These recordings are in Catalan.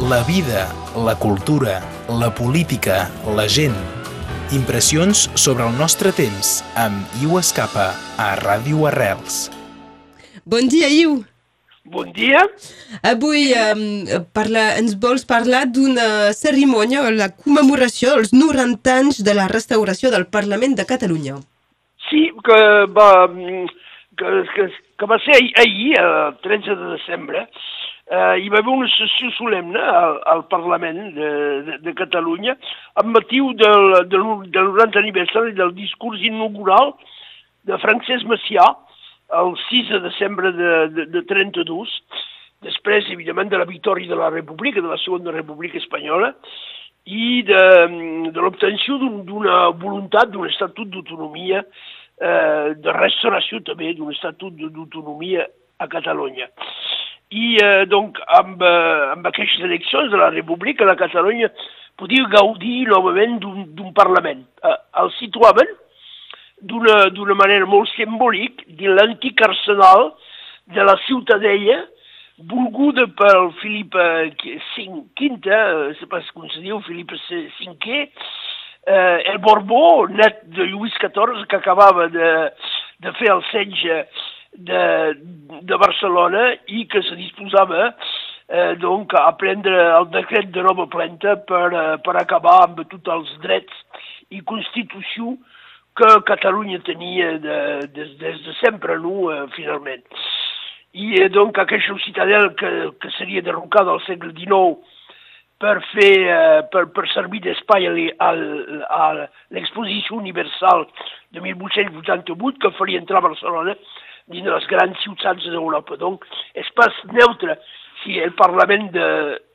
la vida, la cultura, la política, la gent. Impressions sobre el nostre temps amb Iu Escapa a Ràdio Arrels. Bon dia, Iu. Bon dia. Avui um, parla, ens vols parlar d'una cerimònia, la commemoració dels 90 anys de la restauració del Parlament de Catalunya. Sí, que va, que, que, que va ser ahir, el 13 de desembre, eh, hi va haver una sessió solemne al, al Parlament de, de, de Catalunya amb motiu del, del, del 90 aniversari del discurs inaugural de Francesc Macià el 6 de desembre de, de, de 32, després, evidentment, de la victòria de la República, de la Segona República Espanyola, i de, de l'obtenció d'una voluntat d'un estatut d'autonomia, eh, de restauració també d'un estatut d'autonomia a Catalunya. I, eh, donc, amb, eh, amb aquestes eleccions de la República, la Catalunya podia gaudir novament d'un Parlament. Eh, el situaven d'una manera molt simbòlic dins l'antic arsenal de la ciutadella volguda pel Filip V, eh, sé pas com se diu, Filip V, eh, el Borbó, net de Lluís XIV, que acabava de, de fer el setge de, de Barcelona i que se disposava eh, donc, a prendre el decret de nova planta per, eh, per acabar amb tots els drets i constitució que Catalunya tenia de, des, des de sempre, no, eh, finalment. I eh, donc aquesta citadel que, que seria derrocada al segle XIX per fer, eh, per, per servir d'espai a l'exposició universal de 1888 que faria entrar a Barcelona dins de les grans ciutats d'Europa. Donc, és pas neutre si el Parlament de,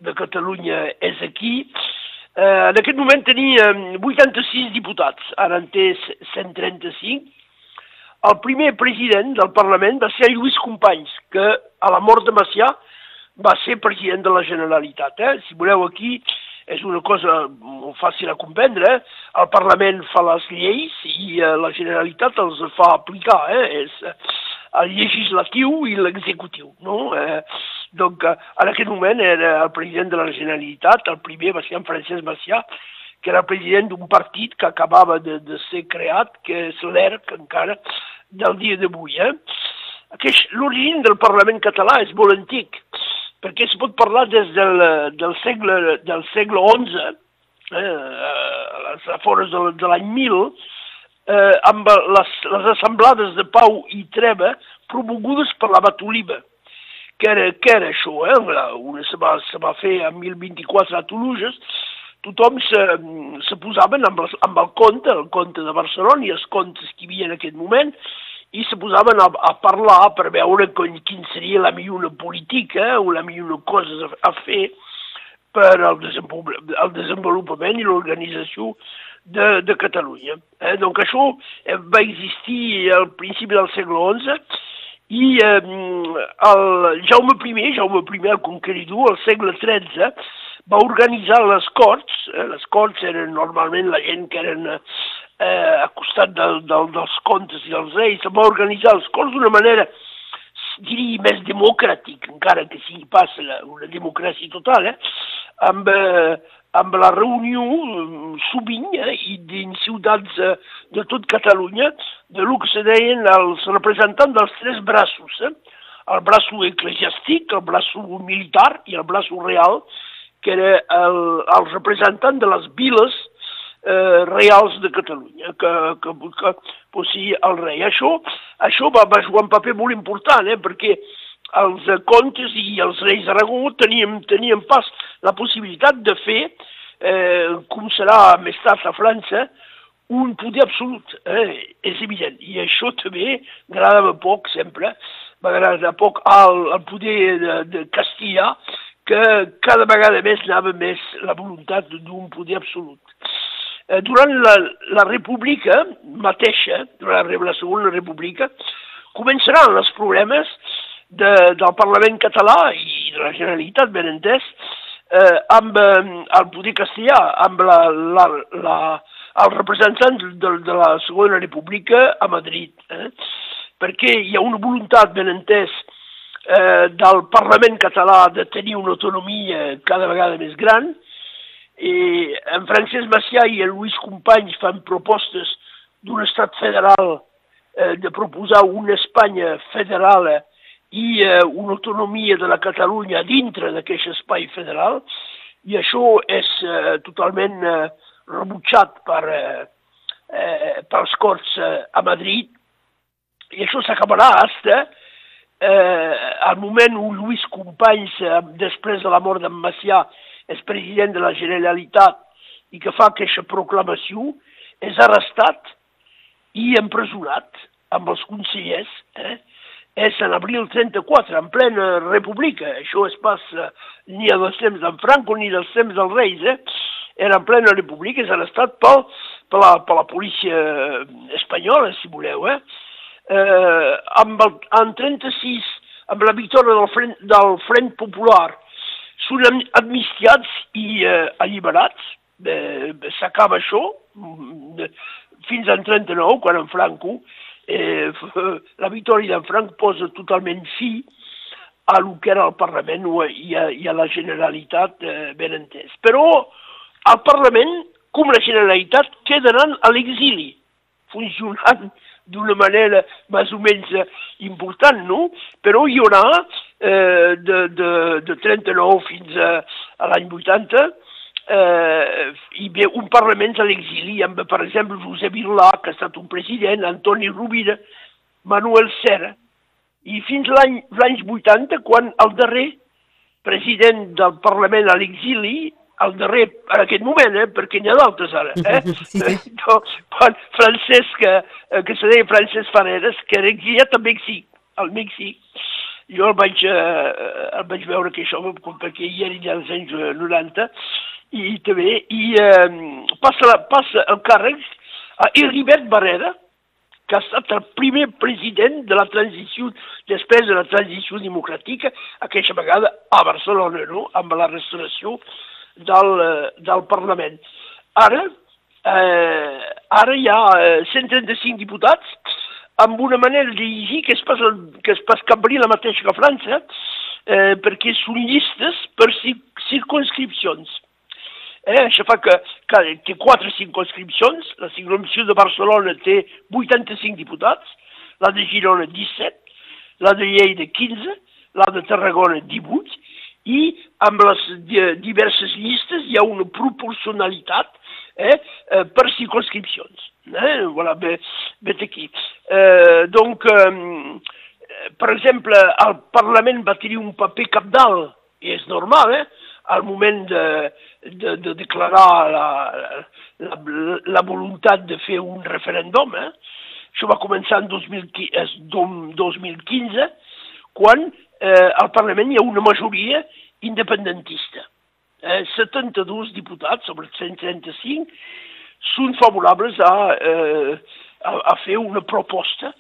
de Catalunya és aquí, Eh, en aquest moment tenia 86 diputats, ara en té 135. El primer president del Parlament va ser Lluís Companys, que a la mort de Macià va ser president de la Generalitat. Eh? Si voleu aquí, és una cosa molt fàcil a comprendre. Eh? El Parlament fa les lleis i eh, la Generalitat els fa aplicar. Eh? És eh, el legislatiu i l'executiu. No? Eh, donc, eh, en aquest moment era el president de la Generalitat, el primer va ser en Francesc Macià, que era president d'un partit que acabava de, de ser creat, que és l'ERC encara, del dia d'avui. Eh? L'origen del Parlament català és molt antic, perquè es pot parlar des del, del, segle, del segle XI, eh, a les afores de, de l'any 1000, eh, amb les, les assemblades de pau i treva promogudes per l'abat Oliva que era, que era això, eh? una se va, se va fer en 1024 a Toulouse, tothom se, se posaven amb, les, amb el conte, el conte de Barcelona i els contes que hi havia en aquest moment, i se posaven a, a parlar per veure con, quin seria la millor política o la millor cosa a, a fer per al desenvolupament i l'organització de, de Catalunya. Eh? Donc això eh, va existir al principi del segle XI i eh, el Jaume I, Jaume I el conqueridor, al segle XIII, va organitzar les corts, eh, les corts eren normalment la gent que eren eh, a costat del, del, dels contes i dels reis, va organitzar les corts d'una manera, diria, més democràtica, encara que sigui pas una democràcia total, eh, amb, eh, amb la reunió mm, sovint eh, i dins ciutats eh, de tot Catalunya de lo que se deien els representants dels tres braços, eh? el braço eclesiàstic, el braço militar i el braço real, que era el, el representant de les viles eh, reals de Catalunya, que, que, que possia el rei. Això, això va, va jugar un paper molt important, eh? perquè els contes i els reis d'Aragó tenien, tenien pas la possibilitat de fer, eh, com serà més tard a França, un poder absolut, eh? és evident. I això també agradava poc, sempre, m'agradava poc al, al poder de, de Castilla, que cada vegada més anava més la voluntat d'un poder absolut. Eh, durant la, la república mateixa, durant la, la segona república, començaran els problemes de, del Parlament català i de la Generalitat, ben entès, eh, amb eh, el poder castellà, amb la, la, la, els representants de, de la Segona República a Madrid, eh? perquè hi ha una voluntat ben entès eh, del Parlament català de tenir una autonomia cada vegada més gran, i en Francesc Macià i en Lluís Companys fan propostes d'un estat federal, eh, de proposar una Espanya federal i eh, una autonomia de la Catalunya dintre d'aquest espai federal, i això és eh, totalment eh, rebutjat per, eh, eh, pels Corts eh, a Madrid, i això s'acabarà hasta eh, al moment on Lluís Companys, eh, després de la mort d'en Macià, és president de la Generalitat i que fa aquesta proclamació, és arrestat i empresonat amb els consellers. Eh? És en abril 34, en plena república. Això es passa ni a dels temps d'en Franco ni dels temps dels reis. Eh? Era en plena república, és arrestat pel, per, la, per la policia espanyola, si voleu. Eh? eh, amb el, en 36, amb la victòria del Front, del Front Popular, són amnistiats i eh, alliberats. Eh, S'acaba això, mm, fins en 39, quan en Franco, eh, la victòria d'en Franco posa totalment fi a lo que era el Parlament i a, i a la Generalitat eh, ben entès. Però el Parlament, com la Generalitat, quedaran a l'exili, funcionant d'una manera més o menys important, no? Però hi haurà eh, de, de, de 39 fins a, a l'any 80 eh, hi ve un Parlament a l'exili amb, per exemple, Josep Irlà, que ha estat un president, Antoni Rovira, Manuel Serra, i fins l'any l'any 80, quan el darrer president del Parlament a l'exili el darrer, en aquest moment, eh, perquè n'hi ha d'altres ara, eh? Sí, sí. Quan Francesc, eh, que se deia Francesc Fareres, que era exiliat a Mèxic, al Mèxic, jo el vaig, eh, el vaig veure que això, hi era ja als anys 90, i també, i eh, passa, la, passa el càrrec a Heribert Barrera, que ha estat el primer president de la transició, després de la transició democràtica, aquesta vegada a Barcelona, no?, amb la restauració del, eh, del Parlament. Ara, eh, ara hi ha 135 eh, diputats amb una manera de llegir que es passa, que es passa canviar la mateixa que a França, eh, perquè són llistes per circunscripcions. Eh, això fa que, que té quatre circunscripcions, la circunscripció de Barcelona té 85 diputats, la de Girona 17, la de Lleida 15, la de Tarragona 18 i amb les diverses llistes hi ha una proporcionalitat eh, eh, per circunscripcions. Eh? Voilà, vet aquí. Eh, donc, eh, per exemple, el Parlament va tenir un paper capdalt, i és normal, eh? al moment de, de, de declarar la, la, la voluntat de fer un referèndum. Eh? Això va començar en 2015, quan eh, al Parlament hi ha una majoria independentista. Eh, 72 diputats sobre 135 són favorables a, eh, a, a fer una proposta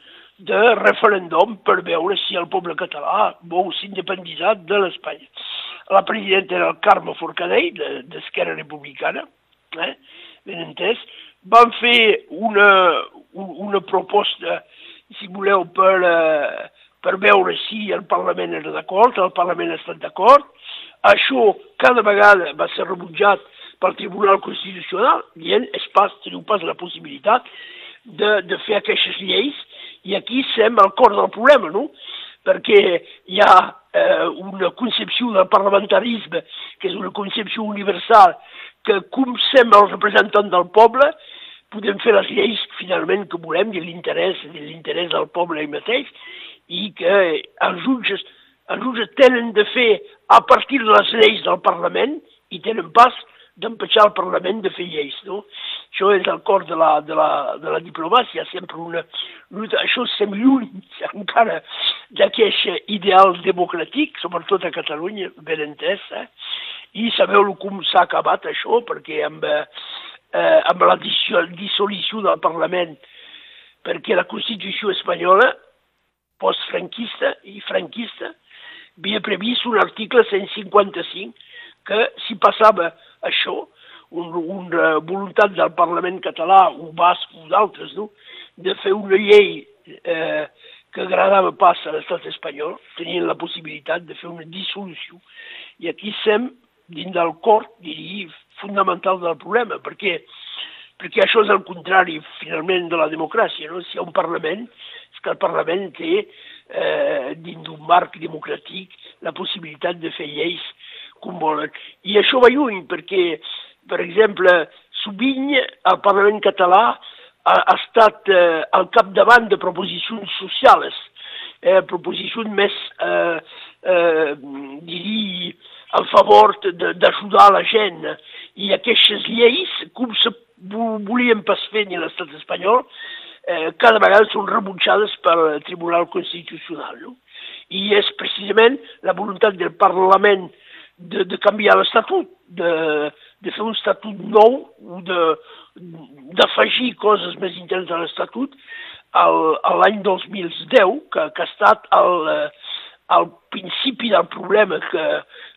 de referèndum per veure si el poble català vol s'independitzar de l'Espanya. La presidenta era el Carme Forcadell, d'Esquerra Republicana, eh? ben entès. Van fer una, una proposta, si voleu, per, eh, per veure si el Parlament era d'acord, el Parlament ha estat d'acord. Això cada vegada va ser rebutjat pel Tribunal Constitucional, dient es pas, teniu pas la possibilitat de, de fer aquestes lleis, i aquí sem el cor del problema, no? perquè hi ha eh, una concepció del parlamentarisme, que és una concepció universal, que com sem el representant del poble, podem fer les lleis finalment que volem de l'interès de l'interès del poble ell mateix i que els jutges, els jutges tenen de fer a partir de les lleis del Parlament i tenen pas d'empatxar el Parlament de fer lleis. No? Això és el cor de la, de la, de la diplomàcia, sempre una lluita. Això estem lluny encara d'aquest ideal democràtic, sobretot a Catalunya, ben entès, eh? i sabeu com s'ha acabat això, perquè amb, eh, amb la dissolució del Parlament, perquè la Constitució espanyola, postfranquista i franquista, havia previst un article 155 que si passava això, un, una voluntat del Parlament català, o basc o d'altres, no? de fer una llei eh, que agradava pas a l'estat espanyol, tenien la possibilitat de fer una dissolució. I aquí sem dins del cor, diria, fonamental del problema, perquè, perquè això és el contrari, finalment, de la democràcia. No? Si hi ha un Parlament, és que el Parlament té, eh, dins d'un marc democràtic, la possibilitat de fer lleis com volen. I això va lluny, perquè, per exemple, sovint el Parlament català ha, ha estat eh, al capdavant de proposicions socials, eh, proposicions més, eh, eh, diria, al favor d'ajudar la gent. I aquestes lleis, com se volien pas fer ni l'estat espanyol, eh, cada vegada són rebutjades pel Tribunal Constitucional. No? I és precisament la voluntat del Parlament de, de canviar l'estatut, de, de fer un estatut nou, d'afegir coses més internes a l'estatut, l'any 2010, que, que ha estat el, el principi del problema que,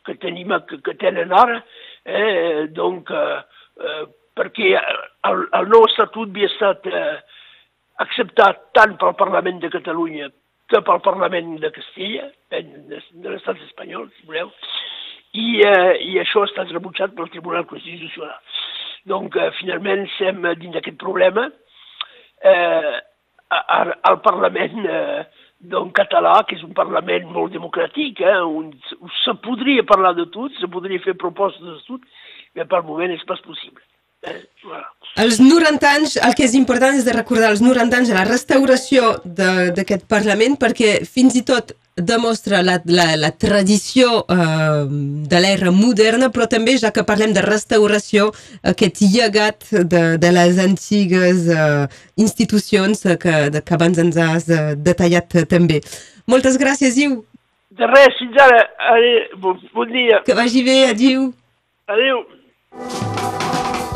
que tenim, que, que tenen ara, eh, donc, eh, perquè el, el nou estatut havia estat eh, acceptat tant pel Parlament de Catalunya que pel Parlament de Castella, de, de l'estat espanyol, si voleu, i, eh, i això ha estat rebutjat pel Tribunal Constitucional. Donc, eh, finalment, estem dins d'aquest problema. Eh, al Parlament eh, d'un català, que és un Parlament molt democràtic, eh, on, se podria parlar de tot, se podria fer propostes de tot, però per moment és pas possible. Eh. Els 90 anys, el que és important és de recordar els 90 anys de la restauració d'aquest Parlament perquè fins i tot demostra la, la, la tradició eh, de l'era moderna, però també, ja que parlem de restauració, aquest llegat de, de les antigues eh, institucions que, de, que abans ens has eh, detallat també. Moltes gràcies, Iu. De res, fins ara. Adéu, bon, bon dia. Que vagi bé, adiu. Adéu.